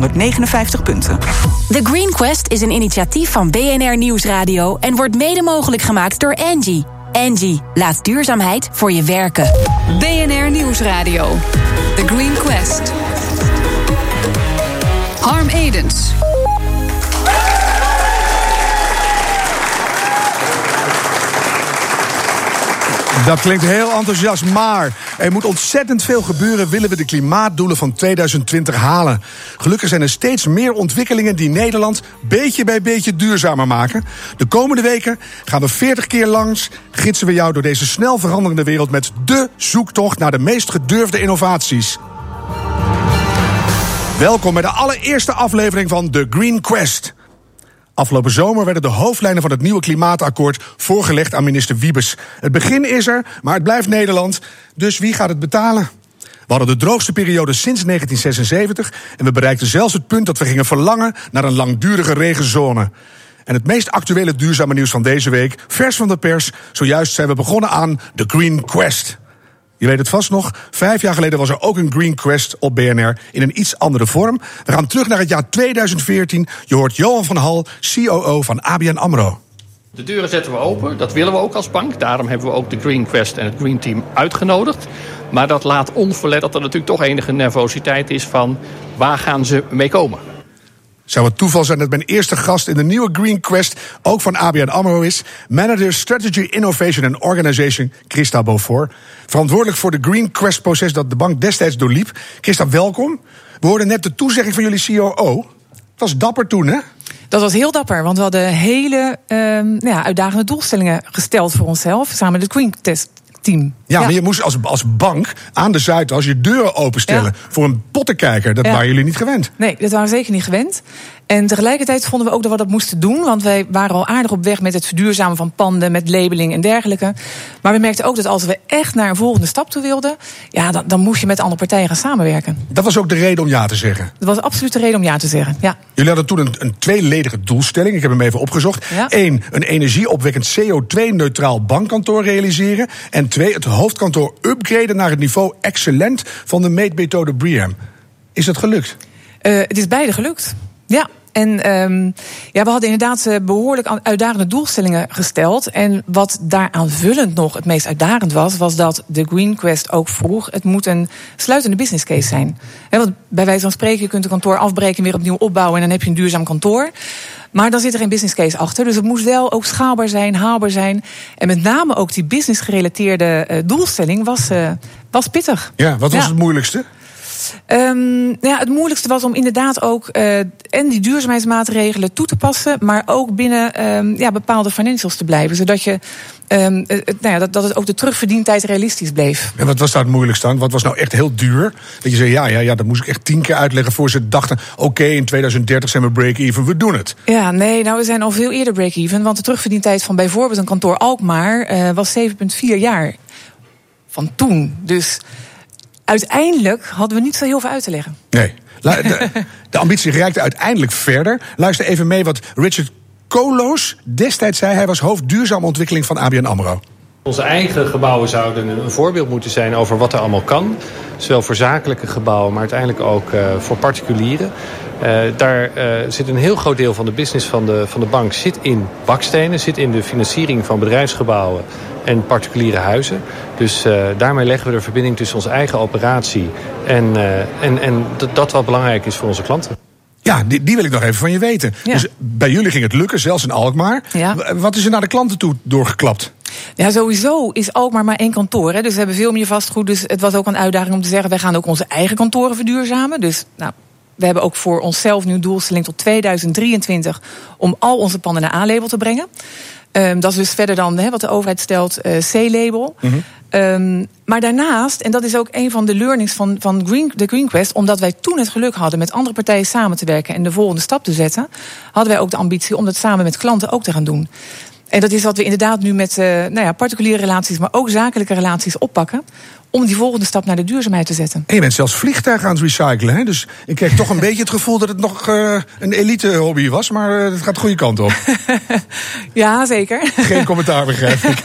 559 punten. The Green Quest is een initiatief van BNR Nieuwsradio en wordt mede mogelijk gemaakt door Angie. Angie, laat duurzaamheid voor je werken. BNR Nieuwsradio. The Green Quest. Harm Edens. Dat klinkt heel enthousiast, maar er moet ontzettend veel gebeuren... willen we de klimaatdoelen van 2020 halen. Gelukkig zijn er steeds meer ontwikkelingen die Nederland... beetje bij beetje duurzamer maken. De komende weken gaan we 40 keer langs... gidsen we jou door deze snel veranderende wereld... met de zoektocht naar de meest gedurfde innovaties. Welkom bij de allereerste aflevering van The Green Quest... Afgelopen zomer werden de hoofdlijnen van het nieuwe klimaatakkoord voorgelegd aan minister Wiebes. Het begin is er, maar het blijft Nederland. Dus wie gaat het betalen? We hadden de droogste periode sinds 1976 en we bereikten zelfs het punt dat we gingen verlangen naar een langdurige regenzone. En het meest actuele duurzame nieuws van deze week, vers van de pers, zojuist zijn we begonnen aan The Green Quest. Je weet het vast nog, vijf jaar geleden was er ook een Green Quest op BNR in een iets andere vorm. We gaan terug naar het jaar 2014. Je hoort Johan van Hal, COO van ABN AMRO. De deuren zetten we open, dat willen we ook als bank. Daarom hebben we ook de Green Quest en het Green Team uitgenodigd. Maar dat laat onverlet dat er natuurlijk toch enige nervositeit is van waar gaan ze mee komen. Zou het toeval zijn dat mijn eerste gast in de nieuwe Green Quest ook van ABN AMRO is? Manager Strategy, Innovation and Organization, Christa Beaufort. Verantwoordelijk voor de Green Quest-proces dat de bank destijds doorliep. Christa, welkom. We hoorden net de toezegging van jullie COO. Dat was dapper toen, hè? Dat was heel dapper, want we hadden hele uh, ja, uitdagende doelstellingen gesteld voor onszelf. Samen met het Green Test Team. Ja, maar je moest als, als bank aan de Zuidas je deuren openstellen voor een pottenkijker. Dat waren jullie niet gewend. Nee, dat waren we zeker niet gewend. En tegelijkertijd vonden we ook dat we dat moesten doen. Want wij waren al aardig op weg met het verduurzamen van panden, met labeling en dergelijke. Maar we merkten ook dat als we echt naar een volgende stap toe wilden, ja, dan, dan moest je met andere partijen gaan samenwerken. Dat was ook de reden om ja te zeggen. Dat was absoluut de reden om ja te zeggen. Ja. Jullie hadden toen een, een tweeledige doelstelling. Ik heb hem even opgezocht. Eén, een energieopwekkend CO2-neutraal bankkantoor realiseren. En twee, het hoofdkantoor upgraden naar het niveau excellent van de meetmethode BREEAM. Is dat gelukt? Uh, het is beide gelukt. Ja, en um, ja, we hadden inderdaad eh, behoorlijk uitdagende doelstellingen gesteld. En wat daar aanvullend nog het meest uitdagend was, was dat de Green Quest ook vroeg: het moet een sluitende business case zijn. He, want bij wijze van spreken, je kunt een kantoor afbreken, weer opnieuw opbouwen en dan heb je een duurzaam kantoor. Maar dan zit er geen business case achter. Dus het moest wel ook schaalbaar zijn, haalbaar zijn. En met name ook die business gerelateerde uh, doelstelling was, uh, was pittig. Ja, wat was ja. het moeilijkste? Um, ja, het moeilijkste was om inderdaad ook uh, en die duurzaamheidsmaatregelen toe te passen, maar ook binnen um, ja, bepaalde financials te blijven. Zodat je um, het, nou ja, dat, dat het ook de terugverdientijd realistisch bleef. En wat was daar het moeilijkste aan? Wat was nou echt heel duur? Dat je zei, ja, ja, ja, dat moest ik echt tien keer uitleggen voor ze dachten: oké, okay, in 2030 zijn we break-even, we doen het. Ja, nee, nou, we zijn al veel eerder break-even. Want de terugverdientijd van bijvoorbeeld een kantoor Alkmaar uh, was 7,4 jaar van toen. Dus uiteindelijk hadden we niet zo heel veel uit te leggen. Nee. De, de ambitie reikte uiteindelijk verder. Luister even mee wat Richard Koloos destijds zei. Hij was hoofd duurzame ontwikkeling van ABN AMRO. Onze eigen gebouwen zouden een voorbeeld moeten zijn over wat er allemaal kan. Zowel voor zakelijke gebouwen, maar uiteindelijk ook uh, voor particulieren. Uh, daar uh, zit een heel groot deel van de business van de, van de bank zit in bakstenen, zit in de financiering van bedrijfsgebouwen en particuliere huizen. Dus uh, daarmee leggen we de verbinding tussen onze eigen operatie en, en, en dat wat belangrijk is voor onze klanten. Ja, die, die, wil ik nog even van je weten. Ja. Dus bij jullie ging het lukken, zelfs in Alkmaar. Ja. Wat is er naar de klanten toe doorgeklapt? Ja, sowieso is Alkmaar maar één kantoor. Hè. Dus we hebben veel meer vastgoed. Dus het was ook een uitdaging om te zeggen... wij gaan ook onze eigen kantoren verduurzamen. Dus nou, we hebben ook voor onszelf nu doelstelling tot 2023... om al onze panden naar A-label te brengen. Um, dat is dus verder dan wat de overheid stelt, uh, C-label. Mm -hmm. um, maar daarnaast, en dat is ook een van de learnings van, van Green, de Green Quest... omdat wij toen het geluk hadden met andere partijen samen te werken... en de volgende stap te zetten... hadden wij ook de ambitie om dat samen met klanten ook te gaan doen. En dat is wat we inderdaad nu met uh, nou ja, particuliere relaties... maar ook zakelijke relaties oppakken om die volgende stap naar de duurzaamheid te zetten. En je bent zelfs vliegtuigen aan het recyclen. Hè? Dus ik kreeg toch een beetje het gevoel dat het nog uh, een elite hobby was. Maar uh, het gaat de goede kant op. ja, zeker. Geen commentaar, begrijp ik.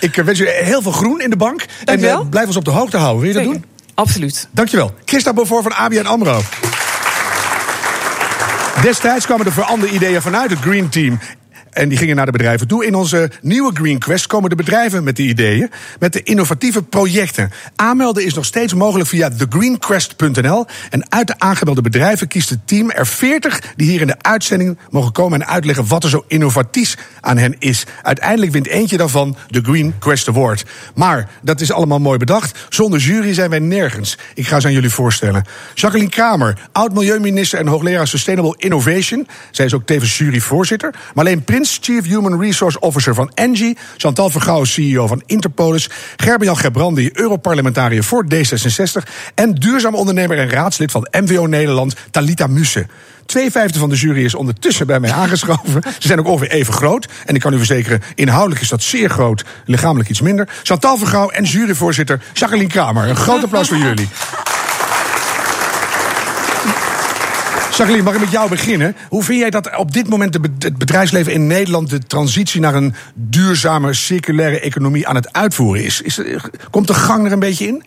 ik wens je heel veel groen in de bank. Dank en uh, blijf ons op de hoogte houden. Wil je zeker. dat doen? Absoluut. Dankjewel. Christa Beaufort van ABN AMRO. Destijds kwamen er voor andere ideeën vanuit het Green Team. En die gingen naar de bedrijven toe. In onze nieuwe Green Quest komen de bedrijven met de ideeën, met de innovatieve projecten. Aanmelden is nog steeds mogelijk via thegreenquest.nl. En uit de aangemelde bedrijven kiest het team er 40 die hier in de uitzending mogen komen en uitleggen wat er zo innovatief aan hen is. Uiteindelijk wint eentje daarvan de Green Quest Award. Maar dat is allemaal mooi bedacht. Zonder jury zijn wij nergens. Ik ga ze aan jullie voorstellen. Jacqueline Kramer, oud-milieuminister en hoogleraar Sustainable Innovation. Zij is ook tevens juryvoorzitter. Marleen Prins, Chief Human Resource Officer van Engie. Chantal Vergouwen, CEO van Interpolis. Gerben-Jan Gebrandi, Europarlementariër voor D66. En duurzaam ondernemer en raadslid van MVO Nederland, Talita Musse. Twee vijfde van de jury is ondertussen bij mij aangeschoven. Ze zijn ook ongeveer even groot. En ik kan u verzekeren, inhoudelijk is dat zeer groot. Lichamelijk iets minder. Chantal Vergouw en juryvoorzitter Jacqueline Kramer. Een groot applaus voor jullie. Jacqueline, mag ik met jou beginnen? Hoe vind jij dat op dit moment het bedrijfsleven in Nederland de transitie naar een duurzame, circulaire economie aan het uitvoeren is? is komt de gang er een beetje in?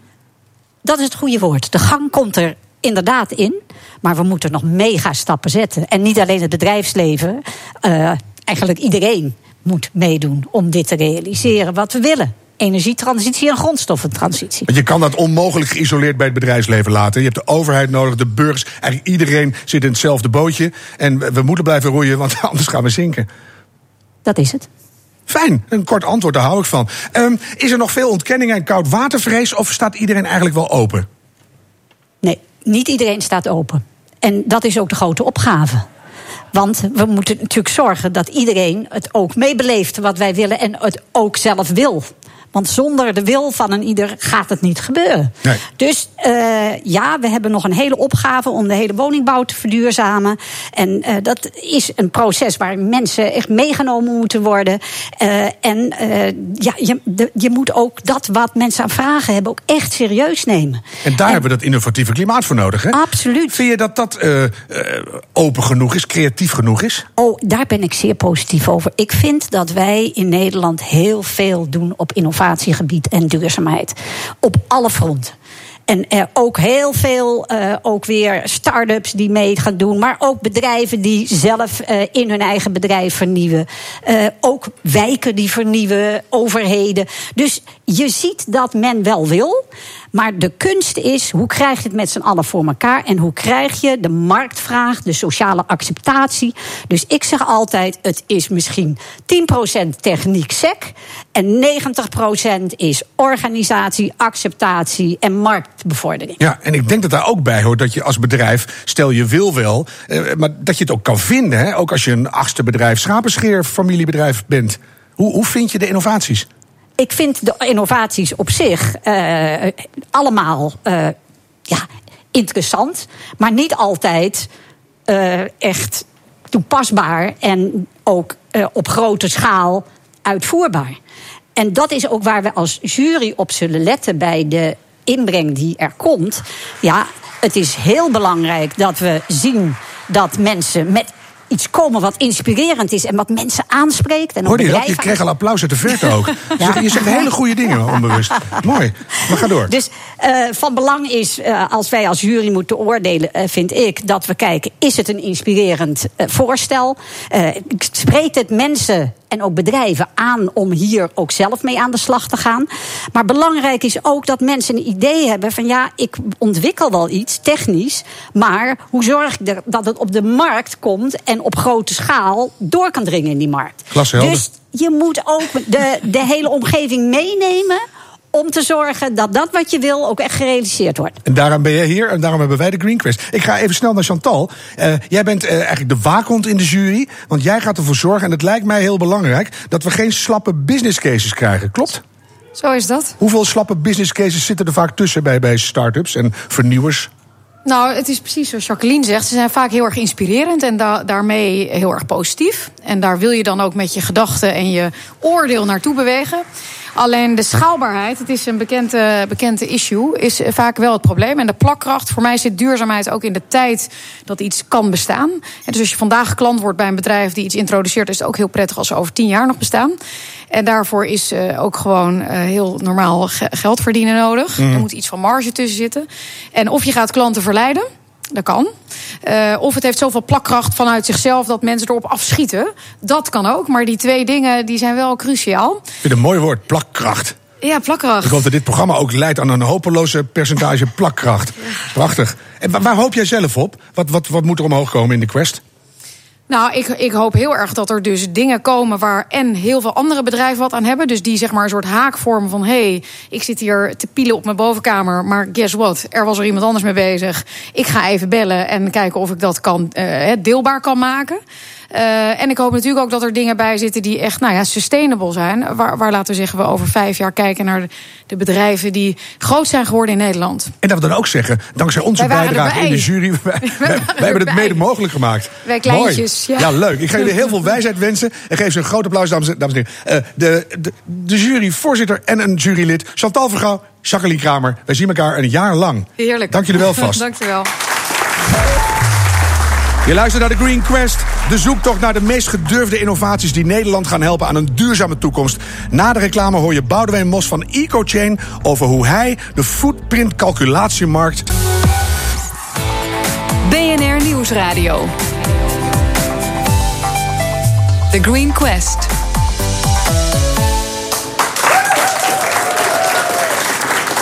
Dat is het goede woord. De gang komt er inderdaad in. Maar we moeten nog mega stappen zetten. En niet alleen het bedrijfsleven, uh, eigenlijk iedereen moet meedoen om dit te realiseren wat we willen energietransitie en grondstoffentransitie. Want je kan dat onmogelijk geïsoleerd bij het bedrijfsleven laten. Je hebt de overheid nodig, de burgers. Eigenlijk iedereen zit in hetzelfde bootje. En we moeten blijven roeien, want anders gaan we zinken. Dat is het. Fijn, een kort antwoord, daar hou ik van. Um, is er nog veel ontkenning en koud watervrees of staat iedereen eigenlijk wel open? Nee, niet iedereen staat open. En dat is ook de grote opgave. Want we moeten natuurlijk zorgen dat iedereen het ook meebeleeft wat wij willen en het ook zelf wil. Want zonder de wil van een ieder gaat het niet gebeuren. Nee. Dus uh, ja, we hebben nog een hele opgave om de hele woningbouw te verduurzamen. En uh, dat is een proces waar mensen echt meegenomen moeten worden. Uh, en ja, je, de, je moet ook dat wat mensen aan vragen hebben ook echt serieus nemen. En daar en, hebben we dat innovatieve klimaat voor nodig, hè? Absoluut. Vind je dat dat open genoeg is, creatief genoeg is? Oh, daar ben ik zeer positief over. Ik vind dat wij in Nederland heel veel doen op innovatie innovatiegebied en duurzaamheid. Op alle fronten. En er ook heel veel, uh, ook weer start-ups die mee gaan doen. Maar ook bedrijven die zelf uh, in hun eigen bedrijf vernieuwen. Uh, ook wijken die vernieuwen, overheden. Dus je ziet dat men wel wil. Maar de kunst is, hoe krijg je het met z'n allen voor elkaar? En hoe krijg je de marktvraag, de sociale acceptatie? Dus ik zeg altijd, het is misschien 10% techniek sec... en 90% is organisatie, acceptatie en marktbevordering. Ja, en ik denk dat daar ook bij hoort dat je als bedrijf... stel je wil wel, eh, maar dat je het ook kan vinden. Hè? Ook als je een achtste bedrijf, schapenscheer, familiebedrijf bent. Hoe, hoe vind je de innovaties? Ik vind de innovaties op zich uh, allemaal uh, ja, interessant, maar niet altijd uh, echt toepasbaar en ook op grote schaal uitvoerbaar. En dat is ook waar we als jury op zullen letten bij de inbreng die er komt. Ja, het is heel belangrijk dat we zien dat mensen met iets komen wat inspirerend is en wat mensen aanspreekt. En Hoorde je dat? Je al applaus uit de verte ook. ja. Je zegt hele goede dingen onbewust. Mooi. Maar ga door. Dus uh, van belang is, uh, als wij als jury moeten oordelen, uh, vind ik, dat we kijken: is het een inspirerend voorstel? spreekt het mensen en ook bedrijven aan om hier ook zelf mee aan de slag te gaan. Maar belangrijk is ook dat mensen een idee hebben van ja, ik ontwikkel wel iets technisch, maar hoe zorg ik er dat het op de markt komt en op grote schaal door kan dringen in die markt. Dus je moet ook de, de hele omgeving meenemen om te zorgen dat dat wat je wil ook echt gerealiseerd wordt. En daarom ben je hier en daarom hebben wij de Green Quest. Ik ga even snel naar Chantal. Uh, jij bent uh, eigenlijk de waakhond in de jury. Want jij gaat ervoor zorgen, en het lijkt mij heel belangrijk... dat we geen slappe business cases krijgen. Klopt? Zo is dat. Hoeveel slappe business cases zitten er vaak tussen bij, bij start-ups en vernieuwers? Nou, het is precies zoals Jacqueline zegt. Ze zijn vaak heel erg inspirerend en da daarmee heel erg positief. En daar wil je dan ook met je gedachten en je oordeel naartoe bewegen. Alleen de schaalbaarheid, het is een bekende, bekende issue, is vaak wel het probleem. En de plakkracht, voor mij zit duurzaamheid ook in de tijd dat iets kan bestaan. En dus als je vandaag klant wordt bij een bedrijf die iets introduceert, is het ook heel prettig als ze over tien jaar nog bestaan. En daarvoor is uh, ook gewoon uh, heel normaal ge geld verdienen nodig. Mm. Er moet iets van marge tussen zitten. En of je gaat klanten verleiden. Dat kan. Uh, of het heeft zoveel plakkracht vanuit zichzelf dat mensen erop afschieten. Dat kan ook. Maar die twee dingen die zijn wel cruciaal. Ik vind een mooi woord, plakkracht. Ja, plakkracht. Ik hoop dat dit programma ook leidt aan een hopeloze percentage plakkracht. Prachtig. En waar hoop jij zelf op? Wat, wat, wat moet er omhoog komen in de quest? Nou, ik, ik hoop heel erg dat er dus dingen komen waar en heel veel andere bedrijven wat aan hebben. Dus die zeg maar een soort haak vormen van: hé, hey, ik zit hier te pielen op mijn bovenkamer, maar guess what? Er was er iemand anders mee bezig. Ik ga even bellen en kijken of ik dat kan, uh, deelbaar kan maken. Uh, en ik hoop natuurlijk ook dat er dingen bij zitten die echt nou ja, sustainable zijn. Waar, waar laten we zeggen we over vijf jaar kijken naar de, bedrijven die groot zijn geworden in Nederland. En dat we dan ook zeggen, dankzij onze bijdrage in de jury, wij, wij, hebben het mede mogelijk gemaakt. Wij kleintjes. Ja. ja. leuk. Ik ga jullie heel veel wijsheid wensen. En geef ze een groot applaus, dames, dames en heren. Uh, de, de, de juryvoorzitter en een jurylid, Chantal Vergouw, Jacqueline Kramer. Wij zien elkaar een jaar lang. Heerlijk. Dank jullie wel vast. Dank je wel. Je luistert naar de Green Quest, de zoektocht naar de meest gedurfde innovaties die Nederland gaan helpen aan een duurzame toekomst. Na de reclame hoor je Boudewijn Mos van EcoChain over hoe hij de footprint calculatiemarkt. BNR Nieuwsradio. The Green Quest.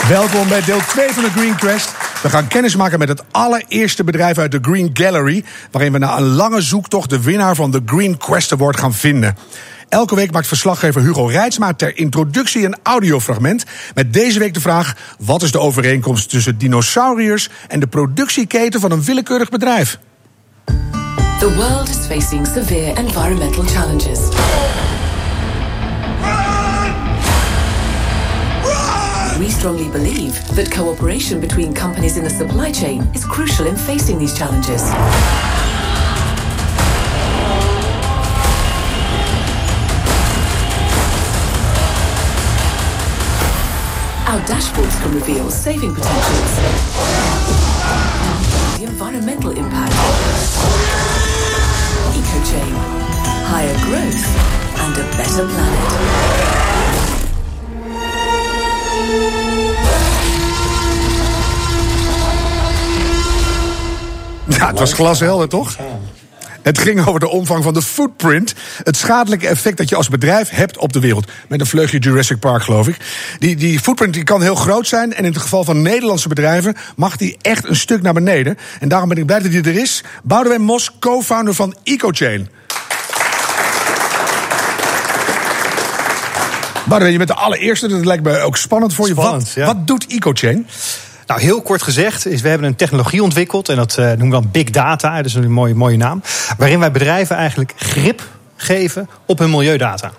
Welkom bij deel 2 van de Green Quest. We gaan kennismaken met het allereerste bedrijf uit de Green Gallery, waarin we na een lange zoektocht de winnaar van de Green Quest Award gaan vinden. Elke week maakt verslaggever Hugo Reitsma ter introductie een audiofragment. Met deze week de vraag: wat is de overeenkomst tussen dinosauriërs en de productieketen van een willekeurig bedrijf? The world is facing severe environmental challenges. Strongly believe that cooperation between companies in the supply chain is crucial in facing these challenges. Our dashboards can reveal saving potentials, the environmental impact, eco-chain, higher growth, and a better planet. Ja, het was glashelder, toch? Het ging over de omvang van de footprint. Het schadelijke effect dat je als bedrijf hebt op de wereld. Met een vleugje Jurassic Park, geloof ik. Die, die footprint die kan heel groot zijn. En in het geval van Nederlandse bedrijven mag die echt een stuk naar beneden. En daarom ben ik blij dat hij er is. Boudewijn Mos, co-founder van EcoChain. Boudewijn, je bent de allereerste. Dat lijkt me ook spannend voor je. Wat, wat doet EcoChain? Nou, heel kort gezegd, is we hebben een technologie ontwikkeld. En dat uh, noemen we dan Big Data. Dat is een mooie, mooie naam. Waarin wij bedrijven eigenlijk grip geven op hun milieudata.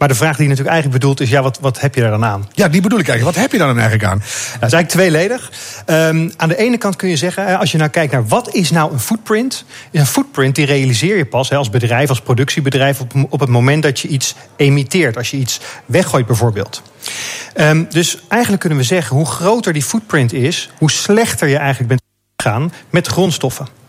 Maar de vraag die je natuurlijk eigenlijk bedoelt is: ja, wat, wat heb je daar dan aan? Ja, die bedoel ik eigenlijk. Wat heb je daar dan eigenlijk aan? Nou, dat is eigenlijk tweeledig. Um, aan de ene kant kun je zeggen, als je nou kijkt naar wat is nou een footprint? Een footprint die realiseer je pas als bedrijf, als productiebedrijf, op, op het moment dat je iets emiteert. Als je iets weggooit, bijvoorbeeld. Um, dus eigenlijk kunnen we zeggen, hoe groter die footprint is, hoe slechter je eigenlijk bent gegaan met grondstoffen.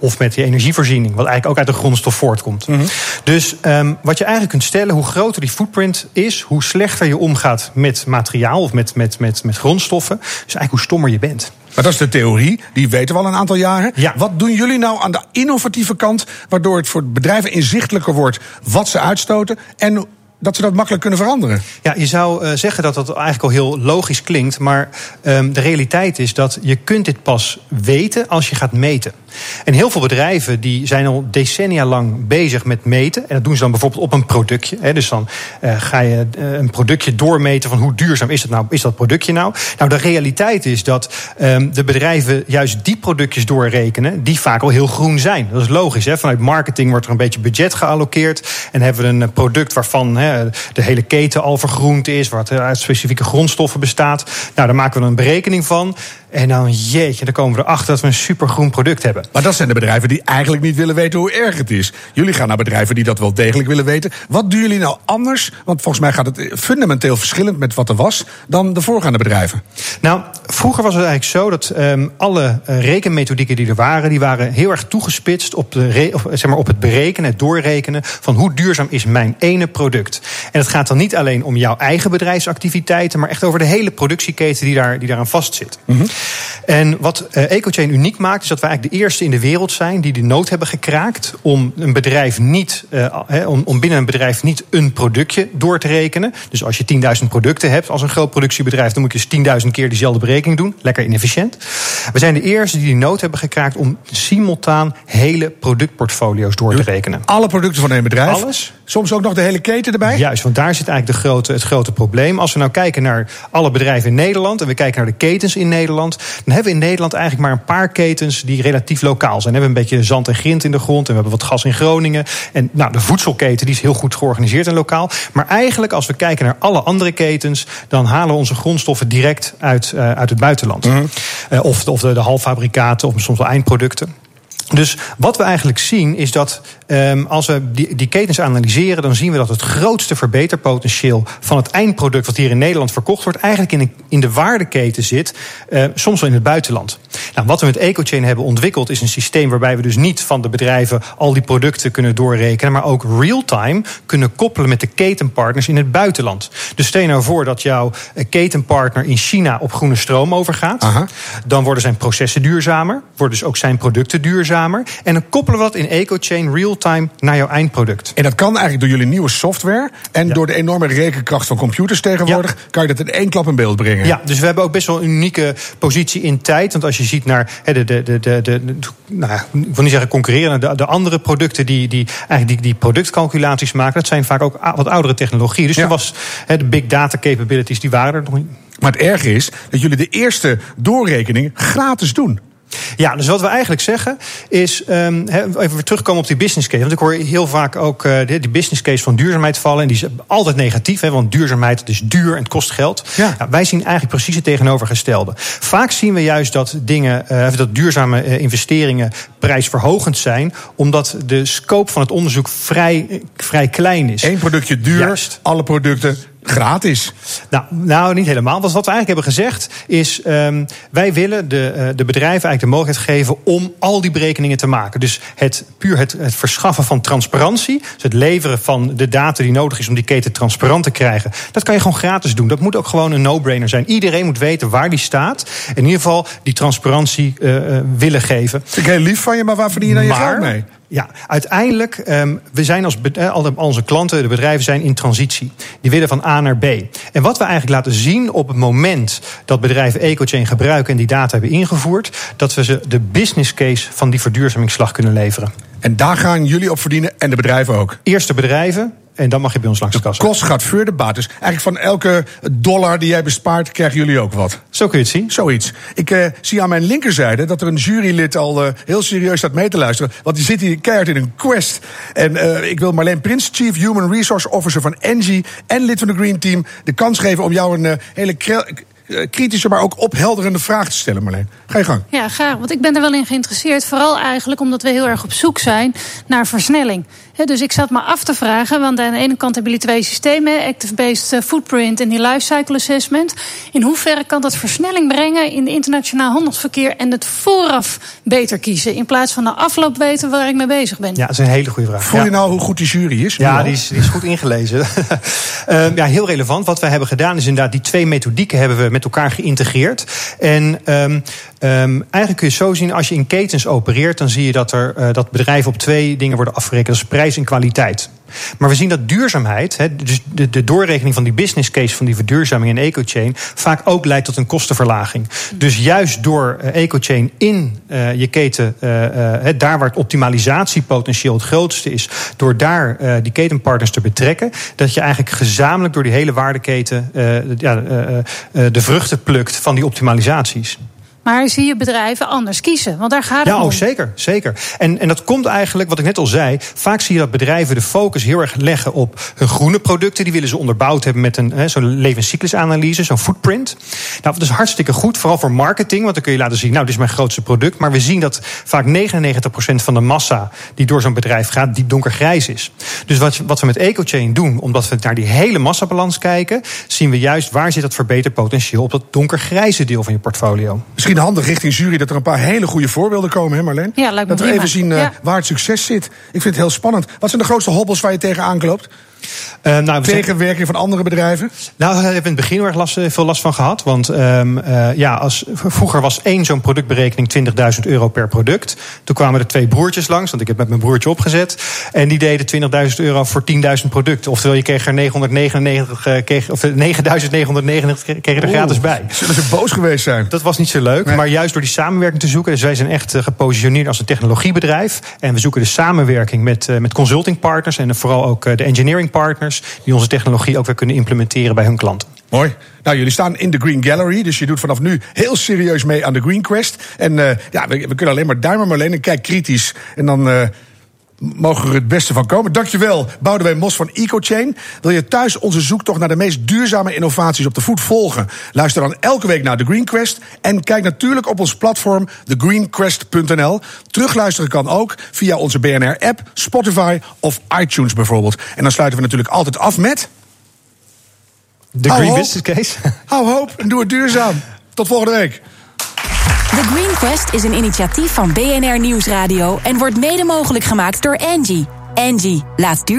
Of met die energievoorziening, wat eigenlijk ook uit de grondstof voortkomt. Mm -hmm. Dus um, wat je eigenlijk kunt stellen, hoe groter die footprint is, hoe slechter je omgaat met materiaal of met, met, met, met grondstoffen. Dus eigenlijk hoe stommer je bent. Maar dat is de theorie, die weten we al een aantal jaren. Ja. Wat doen jullie nou aan de innovatieve kant, waardoor het voor bedrijven inzichtelijker wordt wat ze uitstoten en dat ze dat makkelijk kunnen veranderen. Ja, je zou uh, zeggen dat dat eigenlijk al heel logisch klinkt. Maar um, de realiteit is dat je kunt dit pas weten als je gaat meten. En heel veel bedrijven die zijn al decennia lang bezig met meten. En dat doen ze dan bijvoorbeeld op een productje. Hè. Dus dan uh, ga je uh, een productje doormeten van hoe duurzaam is dat nou, is dat productje nou. Nou, de realiteit is dat um, de bedrijven juist die productjes doorrekenen die vaak al heel groen zijn. Dat is logisch. Hè. Vanuit marketing wordt er een beetje budget geallokeerd. En hebben we een product waarvan de hele keten al vergroend is, wat uit specifieke grondstoffen bestaat. Nou, daar maken we een berekening van. En dan, jeetje, dan komen we erachter dat we een supergroen product hebben. Maar dat zijn de bedrijven die eigenlijk niet willen weten hoe erg het is. Jullie gaan naar bedrijven die dat wel degelijk willen weten. Wat doen jullie nou anders? Want volgens mij gaat het fundamenteel verschillend met wat er was dan de voorgaande bedrijven. Nou, vroeger was het eigenlijk zo dat um, alle rekenmethodieken die er waren, die waren heel erg toegespitst op, de of, zeg maar, op het berekenen, het doorrekenen van hoe duurzaam is mijn ene product. En het gaat dan niet alleen om jouw eigen bedrijfsactiviteiten, maar echt over de hele productieketen die, daar, die daaraan vastzit. Mm -hmm. En wat uh, EcoChain uniek maakt, is dat we eigenlijk de eerste in de wereld zijn die de nood hebben gekraakt om een bedrijf niet, uh, om, om binnen een bedrijf niet een productje door te rekenen. Dus als je 10.000 producten hebt als een groot productiebedrijf, dan moet je dus 10.000 keer diezelfde berekening doen. Lekker inefficiënt. We zijn de eerste die de nood hebben gekraakt om simultaan hele productportfolio's door te rekenen. Alle producten van een bedrijf? Alles. Soms ook nog de hele keten erbij? Juist, want daar zit eigenlijk de grote, het grote probleem. Als we nou kijken naar alle bedrijven in Nederland en we kijken naar de ketens in Nederland, dan hebben we in Nederland eigenlijk maar een paar ketens die relatief lokaal zijn. We hebben een beetje zand en grind in de grond en we hebben wat gas in Groningen. En nou, de voedselketen die is heel goed georganiseerd en lokaal. Maar eigenlijk, als we kijken naar alle andere ketens, dan halen we onze grondstoffen direct uit, uh, uit het buitenland. Mm. Uh, of of de, de halffabrikaten of soms wel eindproducten. Dus wat we eigenlijk zien is dat um, als we die, die, ketens analyseren, dan zien we dat het grootste verbeterpotentieel van het eindproduct wat hier in Nederland verkocht wordt, eigenlijk in de, in de waardeketen zit, uh, soms wel in het buitenland. Nou, wat we met EcoChain hebben ontwikkeld is een systeem waarbij we dus niet van de bedrijven al die producten kunnen doorrekenen, maar ook real-time kunnen koppelen met de ketenpartners in het buitenland. Dus stel je nou voor dat jouw ketenpartner in China op groene stroom overgaat, Aha. dan worden zijn processen duurzamer, worden dus ook zijn producten duurzamer. En dan koppelen we dat in EcoChain real-time naar jouw eindproduct. En dat kan eigenlijk door jullie nieuwe software. En ja. door de enorme rekenkracht van computers tegenwoordig. Ja. kan je dat in één klap in beeld brengen. Ja, dus we hebben ook best wel een unieke positie in tijd. Want als je ziet naar de, de, de, de, de nou, ik wil niet zeggen concurreren, de, de andere producten die, die eigenlijk die, die productcalculaties maken, dat zijn vaak ook wat oudere technologie. Dus ja. er was de big data capabilities, die waren er nog niet. Maar het erge is dat jullie de eerste doorrekening gratis doen. Ja, dus wat we eigenlijk zeggen is, um, even weer terugkomen op die business case. Want ik hoor heel vaak ook uh, die business case van duurzaamheid vallen. En die is altijd negatief, hè, want duurzaamheid is duur en het kost geld. Ja. Nou, wij zien eigenlijk precies het tegenovergestelde. Vaak zien we juist dat dingen, uh, dat duurzame uh, investeringen prijsverhogend zijn, omdat de scope van het onderzoek vrij, vrij klein is. Eén productje duur, Juist. alle producten gratis. Nou, nou, niet helemaal. Want wat we eigenlijk hebben gezegd is... Um, wij willen de, uh, de bedrijven eigenlijk de mogelijkheid geven... om al die berekeningen te maken. Dus het, puur het, het verschaffen van transparantie... dus het leveren van de data die nodig is om die keten transparant te krijgen... dat kan je gewoon gratis doen. Dat moet ook gewoon een no-brainer zijn. Iedereen moet weten waar die staat. In ieder geval die transparantie uh, willen geven. Vind ik heel lief van je, maar waar verdien je dan je geld mee? Ja, uiteindelijk, um, we zijn als al onze klanten, de bedrijven zijn in transitie. Die willen van A naar B. En wat we eigenlijk laten zien op het moment dat bedrijven EcoChain gebruiken en die data hebben ingevoerd, dat we ze de business case van die verduurzamingsslag kunnen leveren. En daar gaan jullie op verdienen en de bedrijven ook? Eerst de bedrijven, en dan mag je bij ons langs de kassa. kost gaat voor de baat. Dus eigenlijk van elke dollar die jij bespaart, krijgen jullie ook wat. Zo kun je het zien. Zoiets. Ik uh, zie aan mijn linkerzijde dat er een jurylid al uh, heel serieus staat mee te luisteren. Want die zit hier keihard in een quest. En uh, ik wil Marleen Prins, Chief Human Resource Officer van Engie... en lid van de Green Team, de kans geven om jou een hele kritische, maar ook ophelderende vraag te stellen, Marleen. Ga je gang. Ja, graag. Want ik ben er wel in geïnteresseerd. Vooral eigenlijk omdat we heel erg op zoek zijn naar versnelling. He, dus ik zat me af te vragen, want aan de ene kant hebben jullie twee systemen: Active-Based Footprint en die Lifecycle Assessment. In hoeverre kan dat versnelling brengen in het internationaal handelsverkeer en het vooraf beter kiezen, in plaats van de afloop weten waar ik mee bezig ben? Ja, dat is een hele goede vraag. Voel je nou hoe goed die jury is? Ja, die is, die is, goed ingelezen. uh, ja, heel relevant. Wat wij hebben gedaan is inderdaad die twee methodieken hebben we met elkaar geïntegreerd. En um, Um, eigenlijk kun je zo zien, als je in ketens opereert, dan zie je dat, er, uh, dat bedrijven op twee dingen worden afgerekend. Dat is prijs en kwaliteit. Maar we zien dat duurzaamheid, he, dus de, doorrekening van die business case van die verduurzaming in EcoChain, vaak ook leidt tot een kostenverlaging. Dus juist door uh, EcoChain in uh, je keten, uh, daar waar het optimalisatiepotentieel het grootste is, door daar die ketenpartners te betrekken, dat je eigenlijk gezamenlijk door die hele waardeketen de vruchten plukt van die optimalisaties. Maar zie je bedrijven anders kiezen? Want daar gaat het ja, om. Ja, oh, zeker. zeker. En, en dat komt eigenlijk, wat ik net al zei... vaak zie je dat bedrijven de focus heel erg leggen op hun groene producten. Die willen ze onderbouwd hebben met een zo'n levenscyclusanalyse, zo'n footprint. Nou, dat is hartstikke goed, vooral voor marketing. Want dan kun je laten zien, nou, dit is mijn grootste product. Maar we zien dat vaak 99% van de massa die door zo'n bedrijf gaat... diep donkergrijs is. Dus wat, wat we met EcoChain doen, omdat we naar die hele massabalans kijken... zien we juist waar zit dat verbeterpotentieel op dat donkergrijze deel van je portfolio. Misschien handig richting jury dat er een paar hele goede voorbeelden komen, hè Marleen? Ja, lijkt me dat we prima. even zien eh, Ja. waar het succes zit. Ik vind het heel spannend. Wat zijn de grootste hobbels waar je tegen aankloopt? Eh, nou, Tegenwerking van andere bedrijven? Nou, daar hebben we in het begin heel erg last, eh, veel last van gehad. Want ehm, eh, ja, als, vroeger was één zo'n productberekening 20.000 euro per product. Toen kwamen er twee broertjes langs, want ik heb met mijn broertje opgezet. En die deden 20.000 euro voor 10.000 producten. Oftewel, je kreeg er 999, eh, kreeg, of eh, 9.999 kreeg- je er Oeh, gratis bij. Zullen ze boos geweest zijn? Dat was niet zo leuk, maar juist door die samenwerking te zoeken. Dus wij zijn echt eh, gepositioneerd als een technologiebedrijf. En we zoeken de samenwerking met, eh, met consultingpartners. En vooral ook eh, de engineering partners. Die onze technologie ook weer kunnen implementeren bij hun klanten. Mooi. Nou, jullie staan in de Green Gallery, dus je doet vanaf nu heel serieus mee aan de Green Quest. En ja, we, we kunnen alleen maar duimen, Marleen, en kijk kritisch. En dan mogen we er het beste van komen. Dankjewel, Boudewijn Mos van EcoChain. Wil je thuis onze zoektocht naar de meest duurzame innovaties op de voet volgen? Luister dan elke week naar de Green Quest. En kijk natuurlijk op ons platform thegreenquest.nl. Terugluisteren kan ook via onze BNR-app, Spotify of iTunes bijvoorbeeld. En dan sluiten we natuurlijk altijd af met... De Hou Green. Business Case. Hou hoop en doe het duurzaam. Tot volgende week. The Green Quest is een initiatief van BNR Nieuwsradio en wordt mede mogelijk gemaakt door Angie. Angie, laat duur